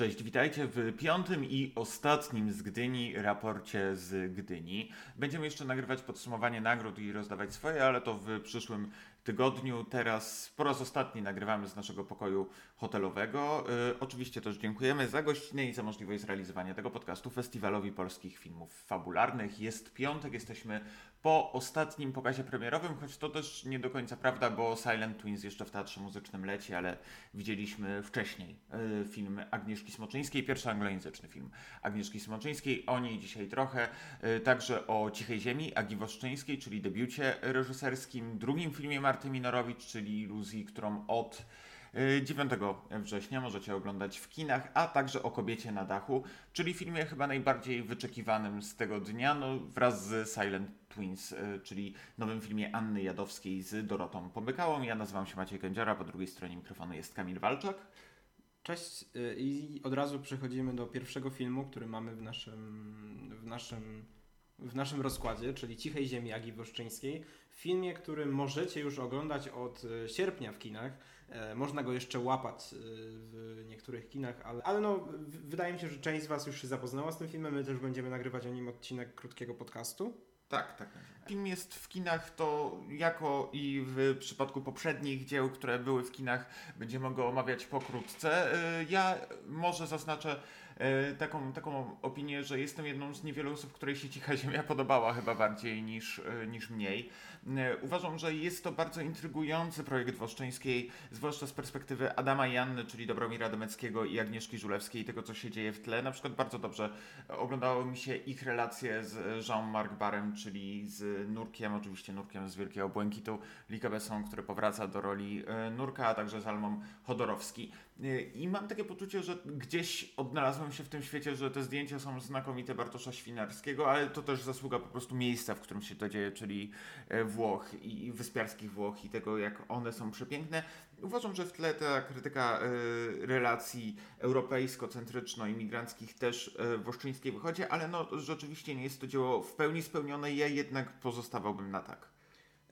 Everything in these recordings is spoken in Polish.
Cześć, witajcie w piątym i ostatnim z Gdyni raporcie z Gdyni. Będziemy jeszcze nagrywać podsumowanie nagród i rozdawać swoje, ale to w przyszłym tygodniu. Teraz po raz ostatni nagrywamy z naszego pokoju hotelowego. Yy, oczywiście też dziękujemy za gościnę i za możliwość zrealizowania tego podcastu Festiwalowi Polskich Filmów Fabularnych. Jest piątek, jesteśmy po ostatnim pokazie premierowym, choć to też nie do końca prawda, bo Silent Twins jeszcze w Teatrze Muzycznym leci, ale widzieliśmy wcześniej yy, film Agnieszki Smoczyńskiej, pierwszy anglojęzyczny film Agnieszki Smoczyńskiej, o niej dzisiaj trochę, yy, także o Cichej Ziemi Agi Woszczyńskiej, czyli debiucie reżyserskim, drugim filmie Marty Minorowicz, czyli iluzji, którą od 9 y, września możecie oglądać w kinach, a także o Kobiecie na dachu, czyli filmie chyba najbardziej wyczekiwanym z tego dnia, no, wraz z Silent Twins, y, czyli nowym filmie Anny Jadowskiej z Dorotą Pomykałą. Ja nazywam się Maciej Kędziara, po drugiej stronie mikrofonu jest Kamil Walczak. Cześć y, i od razu przechodzimy do pierwszego filmu, który mamy w naszym, w naszym, w naszym rozkładzie, czyli Cichej Ziemi Agi Woszczyńskiej filmie, który możecie już oglądać od e, sierpnia w kinach. E, można go jeszcze łapać e, w niektórych kinach, ale, ale no, wydaje mi się, że część z Was już się zapoznała z tym filmem. My też będziemy nagrywać o nim odcinek krótkiego podcastu. Tak, tak. Film jest w kinach, to jako i w przypadku poprzednich dzieł, które były w kinach, będziemy go omawiać pokrótce. Ja może zaznaczę taką, taką opinię, że jestem jedną z niewielu osób, której się Cicha Ziemia podobała chyba bardziej niż, niż mniej. E, uważam, że jest to bardzo intrygujący projekt Woszczyńskiej, zwłaszcza z perspektywy Adama i Anny, czyli Dobromira Demeckiego i Agnieszki Żulewskiej, tego co się dzieje w tle. Na przykład bardzo dobrze oglądało mi się ich relacje z Jean-Marc Barem, czyli z Nurkiem, oczywiście Nurkiem z Wielkiego Błękitu, Lika Besson, który powraca do roli Nurka, a także z Almą Chodorowski. I mam takie poczucie, że gdzieś odnalazłem się w tym świecie, że te zdjęcia są znakomite Bartosza Świnarskiego, ale to też zasługa po prostu miejsca, w którym się to dzieje, czyli e, Włoch i wyspiarskich Włoch i tego, jak one są przepiękne. Uważam, że w tle ta krytyka y, relacji europejsko-centryczno-imigranckich też y, Woszczyńskiej wychodzi, ale no rzeczywiście nie jest to dzieło w pełni spełnione ja jednak pozostawałbym na tak.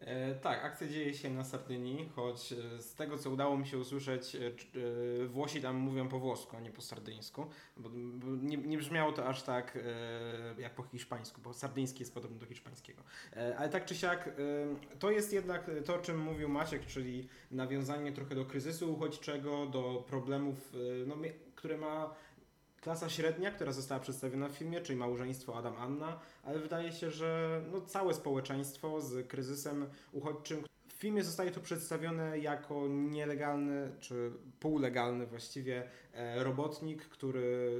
E, tak, akcja dzieje się na Sardynii, choć e, z tego co udało mi się usłyszeć, e, Włosi tam mówią po włosku, a nie po sardyńsku, bo, nie, nie, brzmiało to aż tak jak po hiszpańsku, bo sardyński jest podobny do hiszpańskiego. Ale tak czy siak, to jest jednak to, o czym mówił Maciek, czyli nawiązanie trochę do kryzysu uchodźczego, do problemów, no, które ma klasa średnia, która została przedstawiona w filmie, czyli małżeństwo Adam-Anna, ale wydaje się, że no, całe społeczeństwo z kryzysem uchodźczym. W filmie zostaje to przedstawione jako nielegalny, czy półlegalny właściwie e, robotnik, który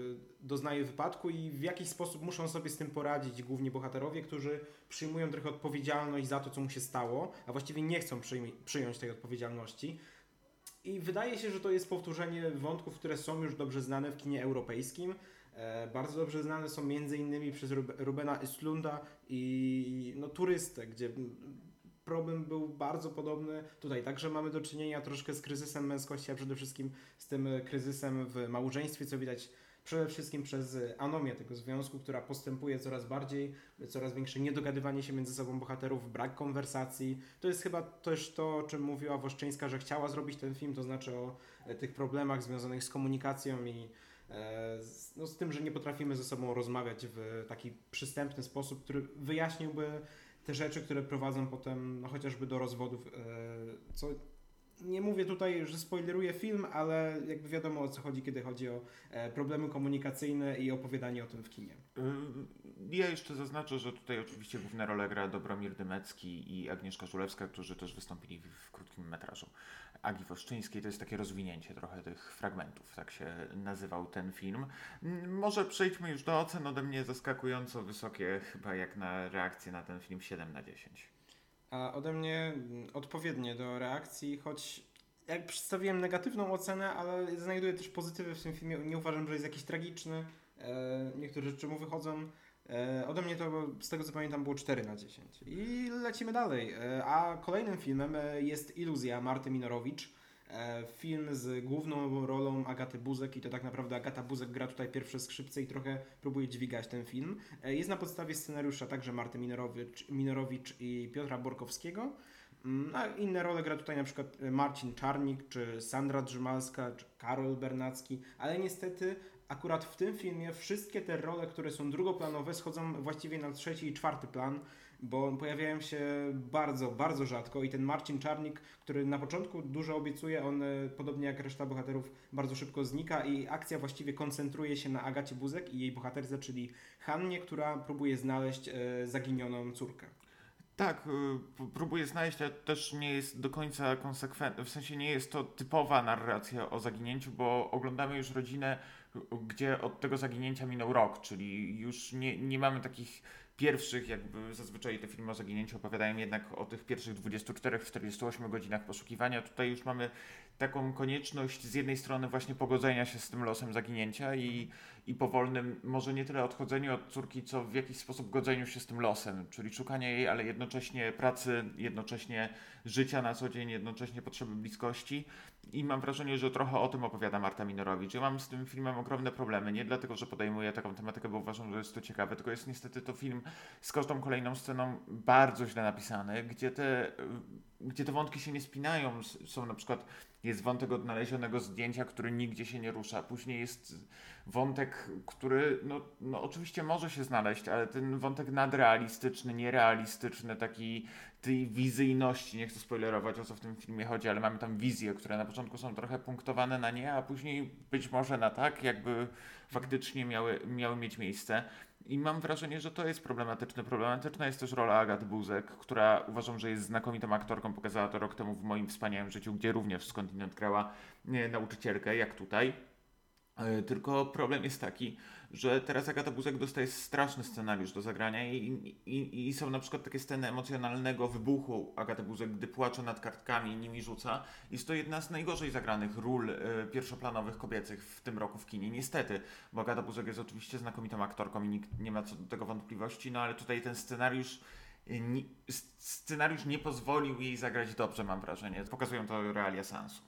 doznaje wypadku i w jakiś sposób muszą sobie z tym poradzić głównie bohaterowie, którzy przyjmują trochę odpowiedzialność za to, co mu się stało, a właściwie nie chcą przyjąć tej odpowiedzialności. I wydaje się, że to jest powtórzenie wątków, które są już dobrze znane w kinie europejskim. E, bardzo dobrze znane są innymi przez Rubena Östlunda i no, Turystę, gdzie problem był bardzo podobny. Tutaj także mamy do czynienia troszkę z kryzysem męskości, a przede wszystkim z tym kryzysem w małżeństwie, co widać przede wszystkim przez anomię tego związku, która postępuje coraz bardziej, coraz większe niedogadywanie się między sobą bohaterów, brak konwersacji. To jest chyba też to, o czym mówiła Woszczyńska, że chciała zrobić ten film, to znaczy o e, tych problemach związanych z komunikacją i e, no, z tym, że nie potrafimy ze sobą rozmawiać w taki przystępny sposób, który wyjaśniłby te rzeczy, które prowadzą potem no, chociażby do rozwodów, e, co nie mówię tutaj, że spoileruję film, ale jakby wiadomo o co chodzi, kiedy chodzi o e, problemy komunikacyjne i opowiadanie o tym w kinie. Ja jeszcze zaznaczę, że tutaj oczywiście główne role gra Dobromir Dymecki i Agnieszka Żulewska, którzy też wystąpili w krótkim metrażu Agi Woszczyńskiej. To jest takie rozwinięcie trochę tych fragmentów, tak się nazywał ten film. Może przejdźmy już do ocen ode mnie zaskakująco wysokie, chyba jak na reakcję na ten film 7 na 10 a ode mnie odpowiednie do reakcji, choć jak przedstawiłem negatywną ocenę, ale znajduję też pozytywy w tym filmie. Nie uważam, że jest jakiś tragiczny. E, niektóre rzeczy mu wychodzą. E, ode mnie to, z tego co pamiętam, było 4 na 10. I lecimy dalej. E, a kolejnym filmem jest Iluzja Marty Minorowicz. E, film z główną rolą Agaty Buzek i to tak naprawdę Agata Buzek gra tutaj pierwsze skrzypce i trochę próbuje dźwigać ten film. E, jest na podstawie scenariusza także Marty Minorowicz, Minorowicz i Piotra Borkowskiego. Mm, A inne role gra tutaj na przykład y, Marcin Czarnik, czy Sandra Drzymalska, czy Karol Bernacki, ale niestety akurat w tym filmie wszystkie te role, które są drugoplanowe, schodzą właściwie na trzeci i czwarty plan, bo pojawiają się bardzo, bardzo rzadko i ten Marcin Czarnik, który na początku dużo obiecuje, on y, podobnie jak reszta bohaterów bardzo szybko znika i akcja właściwie koncentruje się na Agacie Buzek i jej bohaterce, czyli Hannie, która próbuje znaleźć y, zaginioną córkę. Tak, p- próbuję znaleźć, ale też nie jest do końca konsekwentne. W sensie nie jest to typowa narracja o zaginięciu, bo oglądamy już rodzinę, gdzie od tego zaginięcia minął rok, czyli już nie, nie mamy takich pierwszych, jakby zazwyczaj te filmy o zaginięciu opowiadają jednak o tych pierwszych 24-48 godzinach poszukiwania. Tutaj już mamy taką konieczność z jednej strony właśnie pogodzenia się z tym losem zaginięcia i, i powolnym, może nie tyle odchodzeniu od córki, co w jakiś sposób godzeniu się z tym losem, czyli szukania jej, ale jednocześnie pracy, jednocześnie życia na co dzień, jednocześnie potrzeby bliskości. I mam wrażenie, że trochę o tym opowiada Marta Minorowicz. Ja mam z tym filmem ogromne problemy, nie dlatego, że podejmuję taką tematykę, bo uważam, że jest to ciekawe, tylko jest niestety to film z każdą kolejną sceną bardzo źle napisany, gdzie te, gdzie te wątki się nie spinają. Są na przykład, jest wątek odnalezionego zdjęcia, który nigdzie się nie rusza. Później jest wątek, który no, no oczywiście może się znaleźć, ale ten wątek nadrealistyczny, nierealistyczny, taki tej wizyjności, nie chcę spoilerować o co w tym filmie chodzi, ale mamy tam wizje, które na początku są trochę punktowane na nie, a później być może na tak, jakby faktycznie miały, miały mieć miejsce. I mam wrażenie, że to jest problematyczne. Problematyczna jest też rola Agaty Buzek, która uważam, że jest znakomitą aktorką. Pokazała to rok temu w moim wspaniałym życiu, gdzie również skądinąd grała nie, nauczycielkę, jak tutaj. E, Tylko problem jest taki, że teraz Agata Buzek dostaje straszny scenariusz do zagrania i, i, i są na przykład takie sceny emocjonalnego wybuchu Agaty Buzek, gdy płacze nad kartkami i nimi rzuca. Jest to jedna z najgorzej zagranych ról e, pierwszoplanowych kobiecych w tym roku w kinie, niestety, bo Agata Buzek jest oczywiście znakomitą aktorką i nikt nie ma co do tego wątpliwości, no ale tutaj ten scenariusz e, scenariusz nie pozwolił jej zagrać dobrze, mam wrażenie. Pokazują to realia seansu.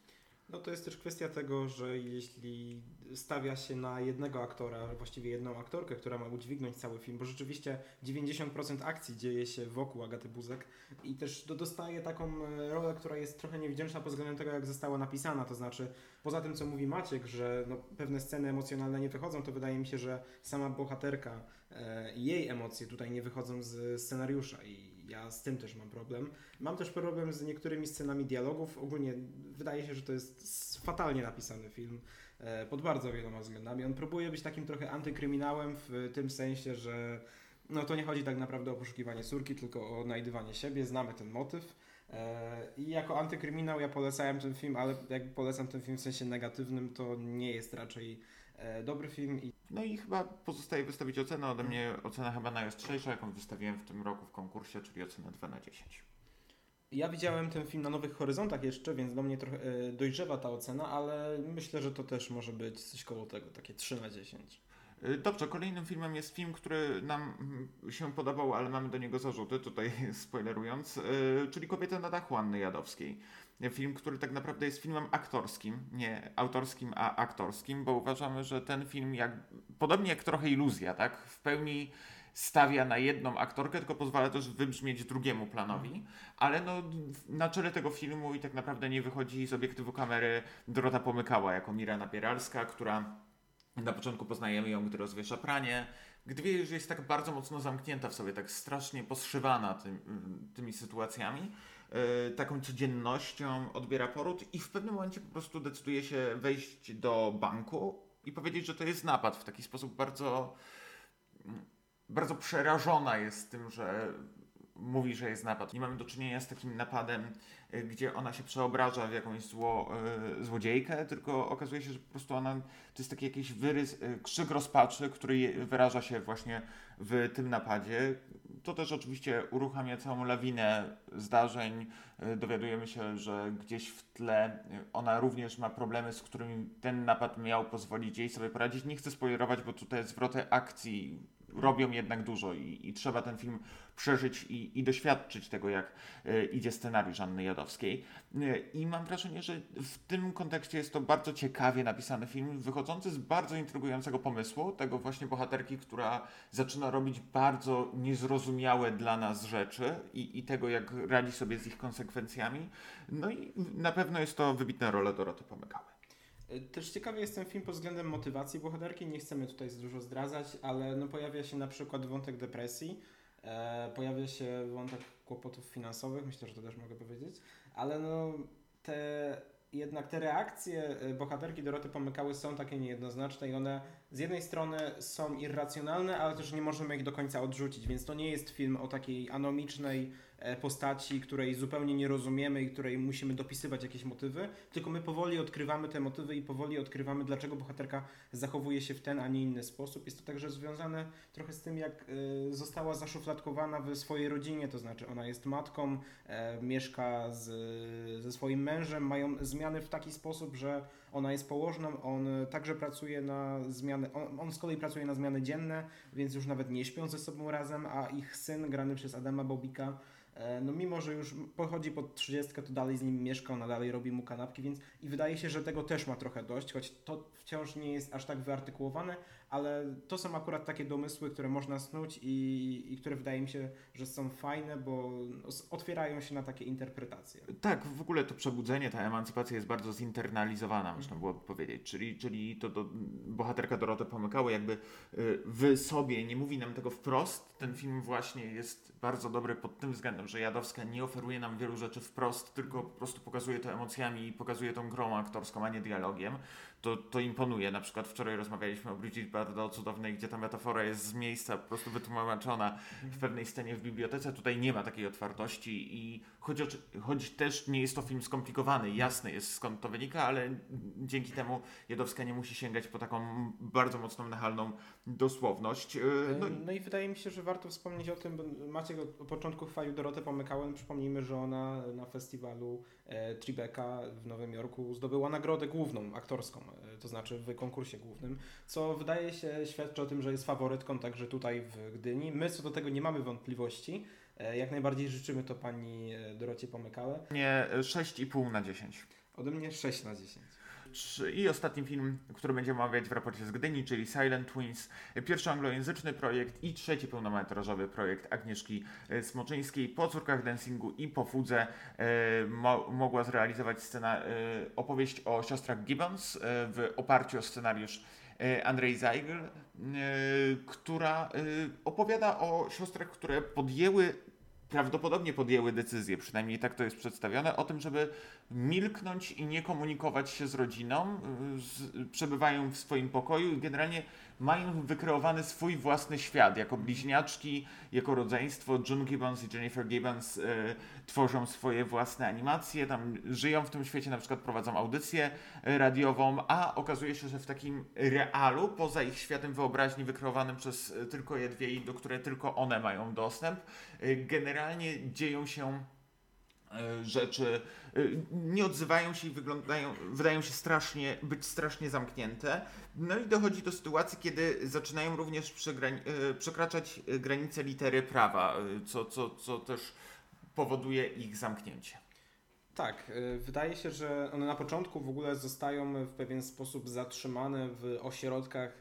No to jest też kwestia tego, że jeśli stawia się na jednego aktora, właściwie jedną aktorkę, która ma udźwignąć cały film, bo rzeczywiście 90% akcji dzieje się wokół Agaty Buzek i też do, dostaje taką e, rolę, która jest trochę niewdzięczna pod względem tego, jak została napisana, to znaczy poza tym, co mówi Maciek, że no, pewne sceny emocjonalne nie wychodzą, to wydaje mi się, że sama bohaterka, e, jej emocje tutaj nie wychodzą z scenariusza i ja z tym też mam problem. Mam też problem z niektórymi scenami dialogów. Ogólnie wydaje się, że to jest fatalnie napisany film e, pod bardzo wieloma względami. On próbuje być takim trochę antykryminałem w tym sensie, że no to nie chodzi tak naprawdę o poszukiwanie córki, tylko o odnajdywanie siebie. Znamy ten motyw. E, I jako antykryminał ja polecałem ten film, ale jak polecam ten film w sensie negatywnym, to nie jest raczej dobry film i No i chyba pozostaje wystawić ocenę. Ode mnie ocena chyba najostrzejsza, jaką wystawiłem w tym roku w konkursie, czyli ocenę 2 na 10. Ja widziałem ten film na Nowych Horyzontach jeszcze, więc do mnie trochę e, dojrzewa ta ocena, ale myślę, że to też może być coś koło tego, takie 3 na 10. Y, Dobrze, kolejnym filmem jest film, który nam mm, się podobał, ale mamy do niego zarzuty, tutaj spoilerując, czyli Kobieta na dachu Anny Jadowskiej. Film, który tak naprawdę jest filmem aktorskim, nie autorskim, a aktorskim, bo uważamy, że ten film, jak, podobnie jak trochę iluzja, tak, w pełni stawia na jedną aktorkę, tylko pozwala też wybrzmieć drugiemu planowi, ale no, na czele tego filmu i tak naprawdę nie wychodzi z obiektywu kamery Dorota Pomykała jako Mirana Pieralska, która na początku poznajemy ją, gdy rozwiesza pranie, gdy że jest tak bardzo mocno zamknięta w sobie, tak strasznie poszywana tym, tymi sytuacjami, taką codziennością odbiera poród i w pewnym momencie po prostu decyduje się wejść do banku i powiedzieć, że to jest napad w taki sposób bardzo, bardzo przerażona jest tym, że mówi, że jest napad. Nie mamy do czynienia z takim napadem, y, gdzie ona się przeobraża w jakąś zło, y, złodziejkę, tylko okazuje się, że po prostu ona to jest taki jakiś wyrys, krzyk rozpaczy, który wyraża się właśnie w tym napadzie. To też oczywiście uruchamia całą lawinę zdarzeń. Y, Dowiadujemy się, że gdzieś w tle y, ona również ma problemy, z którymi ten napad miał pozwolić jej sobie poradzić. Nie chcę spoilerować, bo tutaj zwroty akcji robią jednak dużo i, i trzeba ten film przeżyć i, i doświadczyć tego, jak e, idzie scenariusz Anny Jadowskiej. E, I mam wrażenie, że w tym kontekście jest to bardzo ciekawie napisany film, wychodzący z bardzo intrygującego pomysłu, tego właśnie bohaterki, która zaczyna robić bardzo niezrozumiałe dla nas rzeczy i, i tego, jak radzi sobie z ich konsekwencjami. No i na pewno jest to wybitna rola Doroty Pomykały. Też ciekawy jest ten film pod względem motywacji bohaterki. Nie chcemy tutaj za dużo zdradzać, ale no pojawia się na przykład wątek depresji, e, pojawia się wątek kłopotów finansowych, myślę, że to też mogę powiedzieć, ale no te jednak te reakcje e, bohaterki Doroty Pomykały są takie niejednoznaczne i one z jednej strony są irracjonalne, ale też nie możemy ich do końca odrzucić, więc to nie jest film o takiej anomicznej E, postaci, której zupełnie nie rozumiemy i której musimy dopisywać jakieś motywy, tylko my powoli odkrywamy te motywy i powoli odkrywamy, dlaczego bohaterka zachowuje się w ten, a nie inny sposób. Jest to także związane trochę z tym, jak e, została zaszufladkowana w swojej rodzinie, to znaczy ona jest matką, e, mieszka z, ze swoim mężem, mają zmiany w taki sposób, że ona jest położną, on także pracuje na zmiany, on, on, z kolei pracuje na zmiany dzienne, więc już nawet nie śpią ze sobą razem, a ich syn, grany przez Adama Bobika, E, no mimo, że już pochodzi pod 30, to dalej z nim mieszka, ona dalej robi mu kanapki, więc i wydaje się, że tego też ma trochę dość, choć to wciąż nie jest aż tak wyartykułowane, ale to są akurat takie domysły, które można snuć i, i które wydaje mi się, że są fajne, bo otwierają się na takie interpretacje. Tak, w ogóle to przebudzenie, ta emancypacja jest bardzo zinternalizowana, można byłoby powiedzieć, czyli, czyli to, to bohaterka Dorotę Pomykały jakby y, w sobie nie mówi nam tego wprost, ten film właśnie jest bardzo dobry pod tym względem, że Jadowska nie oferuje nam wielu rzeczy wprost, tylko po prostu pokazuje to emocjami i pokazuje tą grą aktorską, a nie dialogiem to, to imponuje. Na przykład wczoraj rozmawialiśmy o Bridget Bardot cudownej, gdzie ta metafora jest z miejsca po prostu wytłumaczona w pewnej scenie w bibliotece. Tutaj nie ma takiej otwartości i choć, choć też nie jest to film skomplikowany, jasne jest skąd to wynika, ale dzięki temu Jadowska nie musi sięgać po taką bardzo mocną, nachalną dosłowność. E, no, no i wydaje mi się, że warto wspomnieć o tym, bo Maciek od początku chwalił Dorotę Pomykałem. Przypomnijmy, że ona na festiwalu e, Tribeca w Nowym Jorku zdobyła nagrodę główną, aktorską, to znaczy w konkursie głównym, co wydaje się świadczy o tym, że jest faworytką także tutaj w Gdyni. My co do tego nie mamy wątpliwości. E, jak najbardziej życzymy to pani e, Dorocie Pomykałe. Nie, 6,5 na 10. Ode mnie 6 na 10. I ostatni film, który będziemy omawiać w raporcie z Gdyni, czyli Silent Twins. Pierwszy anglojęzyczny projekt i trzeci pełnometrażowy projekt Agnieszki e, Smoczyńskiej. Po córkach dancingu i po fudze e, mo mogła zrealizować scena, e, opowieść o siostrach Gibbons e, w oparciu o scenariusz Andrzej Zeigl, która opowiada o siostrach, które podjęły prawdopodobnie podjęły decyzję, przynajmniej tak to jest przedstawione, o tym, żeby milknąć i nie komunikować się z rodziną, z, przebywają w swoim pokoju i generalnie mają wykreowany swój własny świat. Jako bliźniaczki, jako rodzeństwo, June Gibbons i Jennifer Gibbons y, tworzą swoje własne animacje, tam żyją w tym świecie, na przykład prowadzą audycję e, radiową, a okazuje się, że w takim realu, poza ich światem wyobraźni wykreowanym przez e, tylko je dwie, do które tylko one mają dostęp, generalnie dzieją się rzeczy, nie odzywają się i wyglądają, wydają się strasznie, być strasznie zamknięte. No i dochodzi do sytuacji, kiedy zaczynają również przekraczać granice litery prawa, co, co, co też powoduje ich zamknięcie. Tak, y, wydaje się, że one na początku w ogóle zostają w pewien sposób zatrzymane w ośrodkach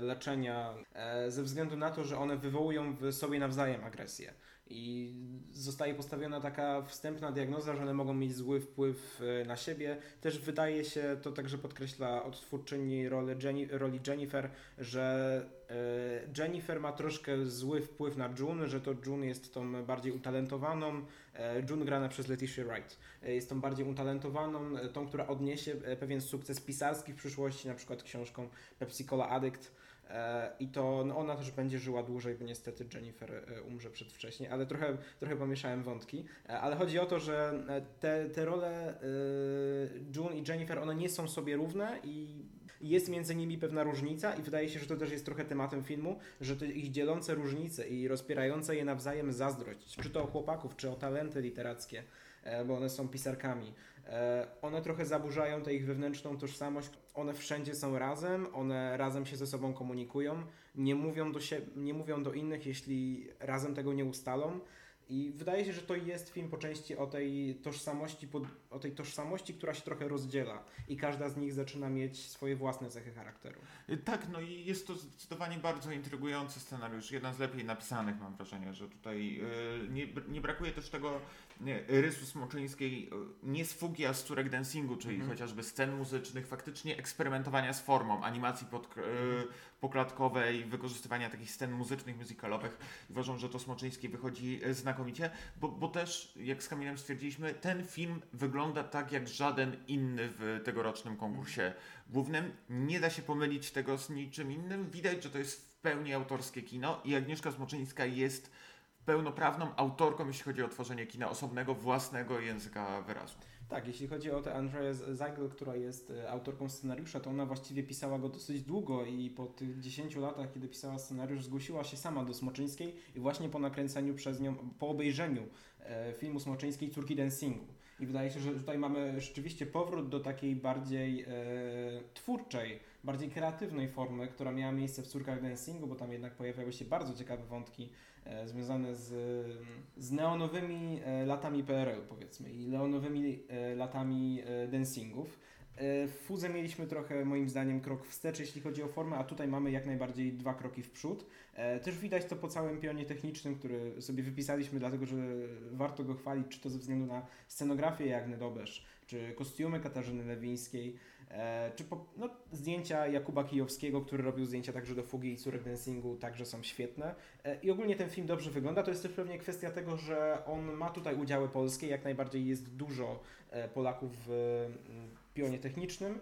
leczenia e, ze względu na to, że one wywołują w sobie nawzajem agresję. I zostaje postawiona taka wstępna diagnoza, że one mogą mieć zły wpływ e, na siebie. Też wydaje się, to także podkreśla odtwórczyni roli, Jennifer, że e, Jennifer ma troszkę zły wpływ na June, że to June jest tą bardziej utalentowaną. E, June grana przez Letitia Wright. Jest tą bardziej utalentowaną, tą, która odniesie pewien sukces pisarski w przyszłości, na przykład książką Pepsi Cola Addict E, I to no ona też będzie żyła dłużej, bo niestety Jennifer e, umrze przedwcześnie, ale trochę, trochę pomieszałem wątki. E, ale chodzi o to, że te, te role June i Jennifer, one nie są sobie równe i jest między nimi pewna różnica i wydaje się, że to też jest trochę tematem filmu, że te ich dzielące różnice i rozpierające je nawzajem zazdrość, czy to o chłopaków, czy o talenty literackie, e, bo one są pisarkami. E, one trochę zaburzają tę ich wewnętrzną tożsamość. One wszędzie są razem, one razem się ze sobą komunikują, nie mówią do, siebie, nie mówią do innych, jeśli razem tego nie ustalą. I wydaje się, że to jest film po części o tej tożsamości, o tej tożsamości, która się trochę rozdziela i każda z nich zaczyna mieć swoje własne cechy charakteru. Y, tak, no i jest to zdecydowanie bardzo intrygujący scenariusz, jeden z lepiej napisanych mam wrażenie, że tutaj yy, nie, nie brakuje też tego rysu smoczyńskiej, y, nie z fugi, a z córek dancingu, czyli mm. chociażby scen muzycznych, faktycznie eksperymentowania z formą, animacji pod, yy, poklatkowej, wykorzystywania takich scen muzycznych, musicalowych. Uważam, że to Smoczyński wychodzi e, znakomicie, bo, bo też, jak z Kamilem stwierdziliśmy, ten film wygląda tak jak żaden inny w tegorocznym konkursie głównym. Nie da się pomylić tego z niczym innym. Widać, że to jest w pełni autorskie kino i Agnieszka Smoczyńska jest pełnoprawną autorką, jeśli chodzi o tworzenie kina osobnego, własnego języka wyrazu. Tak, jeśli chodzi o tę Andrea Zeigel, która jest e, autorką scenariusza, to ona właściwie pisała go dosyć długo i po tych 10 latach, kiedy pisała scenariusz, zgłosiła się sama do Smoczyńskiej i właśnie po nakręceniu przez nią, po obejrzeniu e, filmu Smoczyńskiej Córki Dancingu. I wydaje się, że tutaj mamy rzeczywiście powrót do takiej bardziej e, twórczej, bardziej kreatywnej formy, która miała miejsce w Córkach Dancingu, bo tam jednak pojawiały się bardzo ciekawe wątki E, związane z, z neonowymi e, latami PRL powiedzmy i neonowymi e, latami dancingów. W Fudze mieliśmy trochę, moim zdaniem, krok wstecz, jeśli chodzi o formę, a tutaj mamy jak najbardziej dwa kroki w przód. Też widać to po całym pionie technicznym, który sobie wypisaliśmy, dlatego że warto go chwalić, czy to ze względu na scenografię Jagny Dobesz, czy kostiumy Katarzyny Lewińskiej, E, czy po, no, zdjęcia Jakuba Kijowskiego, który robił zdjęcia także do Fugi i Córek Dancingu, także są świetne. E, I ogólnie ten film dobrze wygląda. To jest też pewnie kwestia tego, że on ma tutaj udziały polskie. Jak najbardziej jest dużo e, Polaków w pionie technicznym.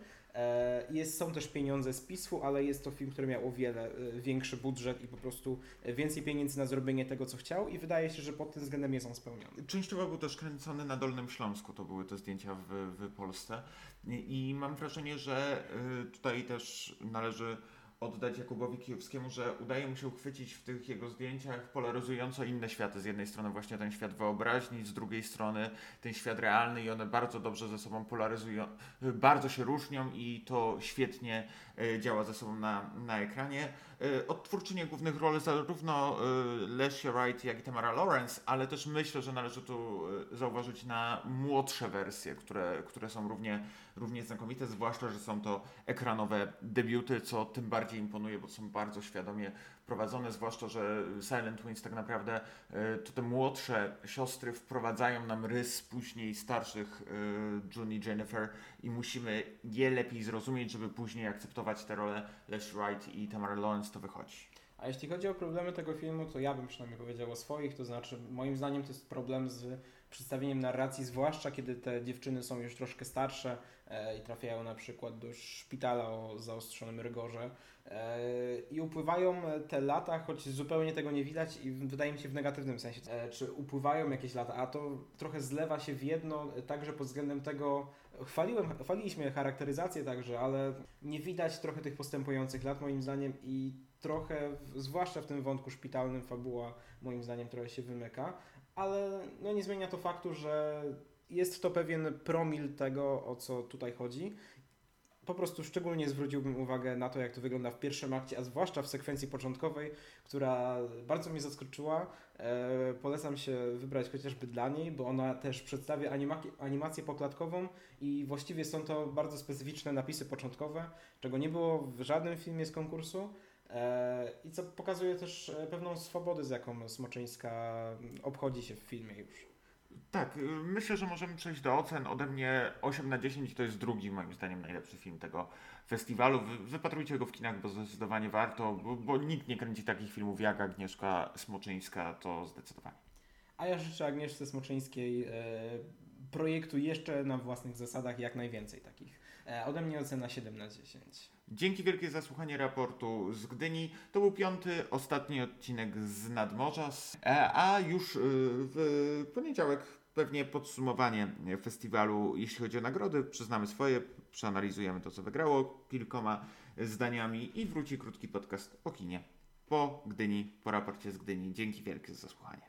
Jest, są też pieniądze z PISF-u, ale jest to film, który miał o wiele większy budżet i po prostu więcej pieniędzy na zrobienie tego, co chciał i wydaje się, że pod tym względem jest on spełniony. Częściowo był też kręcony na Dolnym Śląsku, to były te zdjęcia w, w Polsce. I mam wrażenie, że tutaj też należy oddać Jakubowi Kijowskiemu, że udaje mu się uchwycić w tych jego zdjęciach polaryzująco inne światy. Z jednej strony właśnie ten świat wyobraźni, z drugiej strony ten świat realny i one bardzo dobrze ze sobą polaryzują, bardzo się różnią i to świetnie y, działa ze sobą na, na ekranie. Y, Odtwórczynie głównych roli zarówno Lesia Wright, jak i Tamara Lawrence, ale też myślę, że należy tu zauważyć na młodsze wersje, które, które są równie równie znakomite, zwłaszcza, że są to ekranowe debiuty, co tym bardziej imponuje, bo są bardzo świadomie prowadzone, zwłaszcza, że Silent Twins tak naprawdę e, to te młodsze siostry wprowadzają nam rys później starszych e, June i Jennifer i musimy je lepiej zrozumieć, żeby później akceptować te role Les Wright i Tamara Lawrence, to wychodzi. A jeśli chodzi o problemy tego filmu, to ja bym przynajmniej powiedział o swoich, to znaczy moim zdaniem to jest problem z przedstawieniem narracji, zwłaszcza kiedy te dziewczyny są już troszkę starsze e, i trafiają na przykład do szpitala o zaostrzonym rygorze e, i upływają te lata, choć zupełnie tego nie widać i wydaje mi się w negatywnym sensie, e, czy upływają jakieś lata, a to trochę zlewa się w jedno, także pod względem tego, chwaliłem, chwaliliśmy charakteryzację także, ale nie widać trochę tych postępujących lat moim zdaniem i trochę, zwłaszcza w tym wątku szpitalnym, fabuła moim zdaniem trochę się wymyka ale no nie zmienia to faktu, że jest to pewien promil tego, o co tutaj chodzi. Po prostu szczególnie zwróciłbym uwagę na to, jak to wygląda w pierwszym akcie, a zwłaszcza w sekwencji początkowej, która bardzo mnie zaskoczyła. E, polecam się wybrać chociażby dla niej, bo ona też przedstawia anima animację poklatkową i właściwie są to bardzo specyficzne napisy początkowe, czego nie było w żadnym filmie z konkursu. E, I co pokazuje też e, pewną swobodę, z jaką Smoczyńska obchodzi się w filmie już. Tak, y, myślę, że możemy przejść do ocen. Ode mnie 8 na 10 to jest drugi, moim zdaniem, najlepszy film tego festiwalu. wypatrujcie go w kinach, bo zdecydowanie warto, bo, bo nikt nie kręci takich filmów jak Agnieszka Smoczyńska, to zdecydowanie. A ja życzę Agnieszce Smoczyńskiej e, projektu jeszcze na własnych zasadach jak najwięcej takich. E, ode mnie ocena 7 na 10. Dzięki wielkie za słuchanie raportu z Gdyni. To był piąty, ostatni odcinek z Nadmorza, e, a już y, w poniedziałek pewnie podsumowanie festiwalu, jeśli chodzi o nagrody. Przyznamy swoje, przeanalizujemy to, co wygrało kilkoma zdaniami i wróci krótki podcast o kinie po Gdyni, po raporcie z Gdyni. Dzięki wielkie za słuchanie.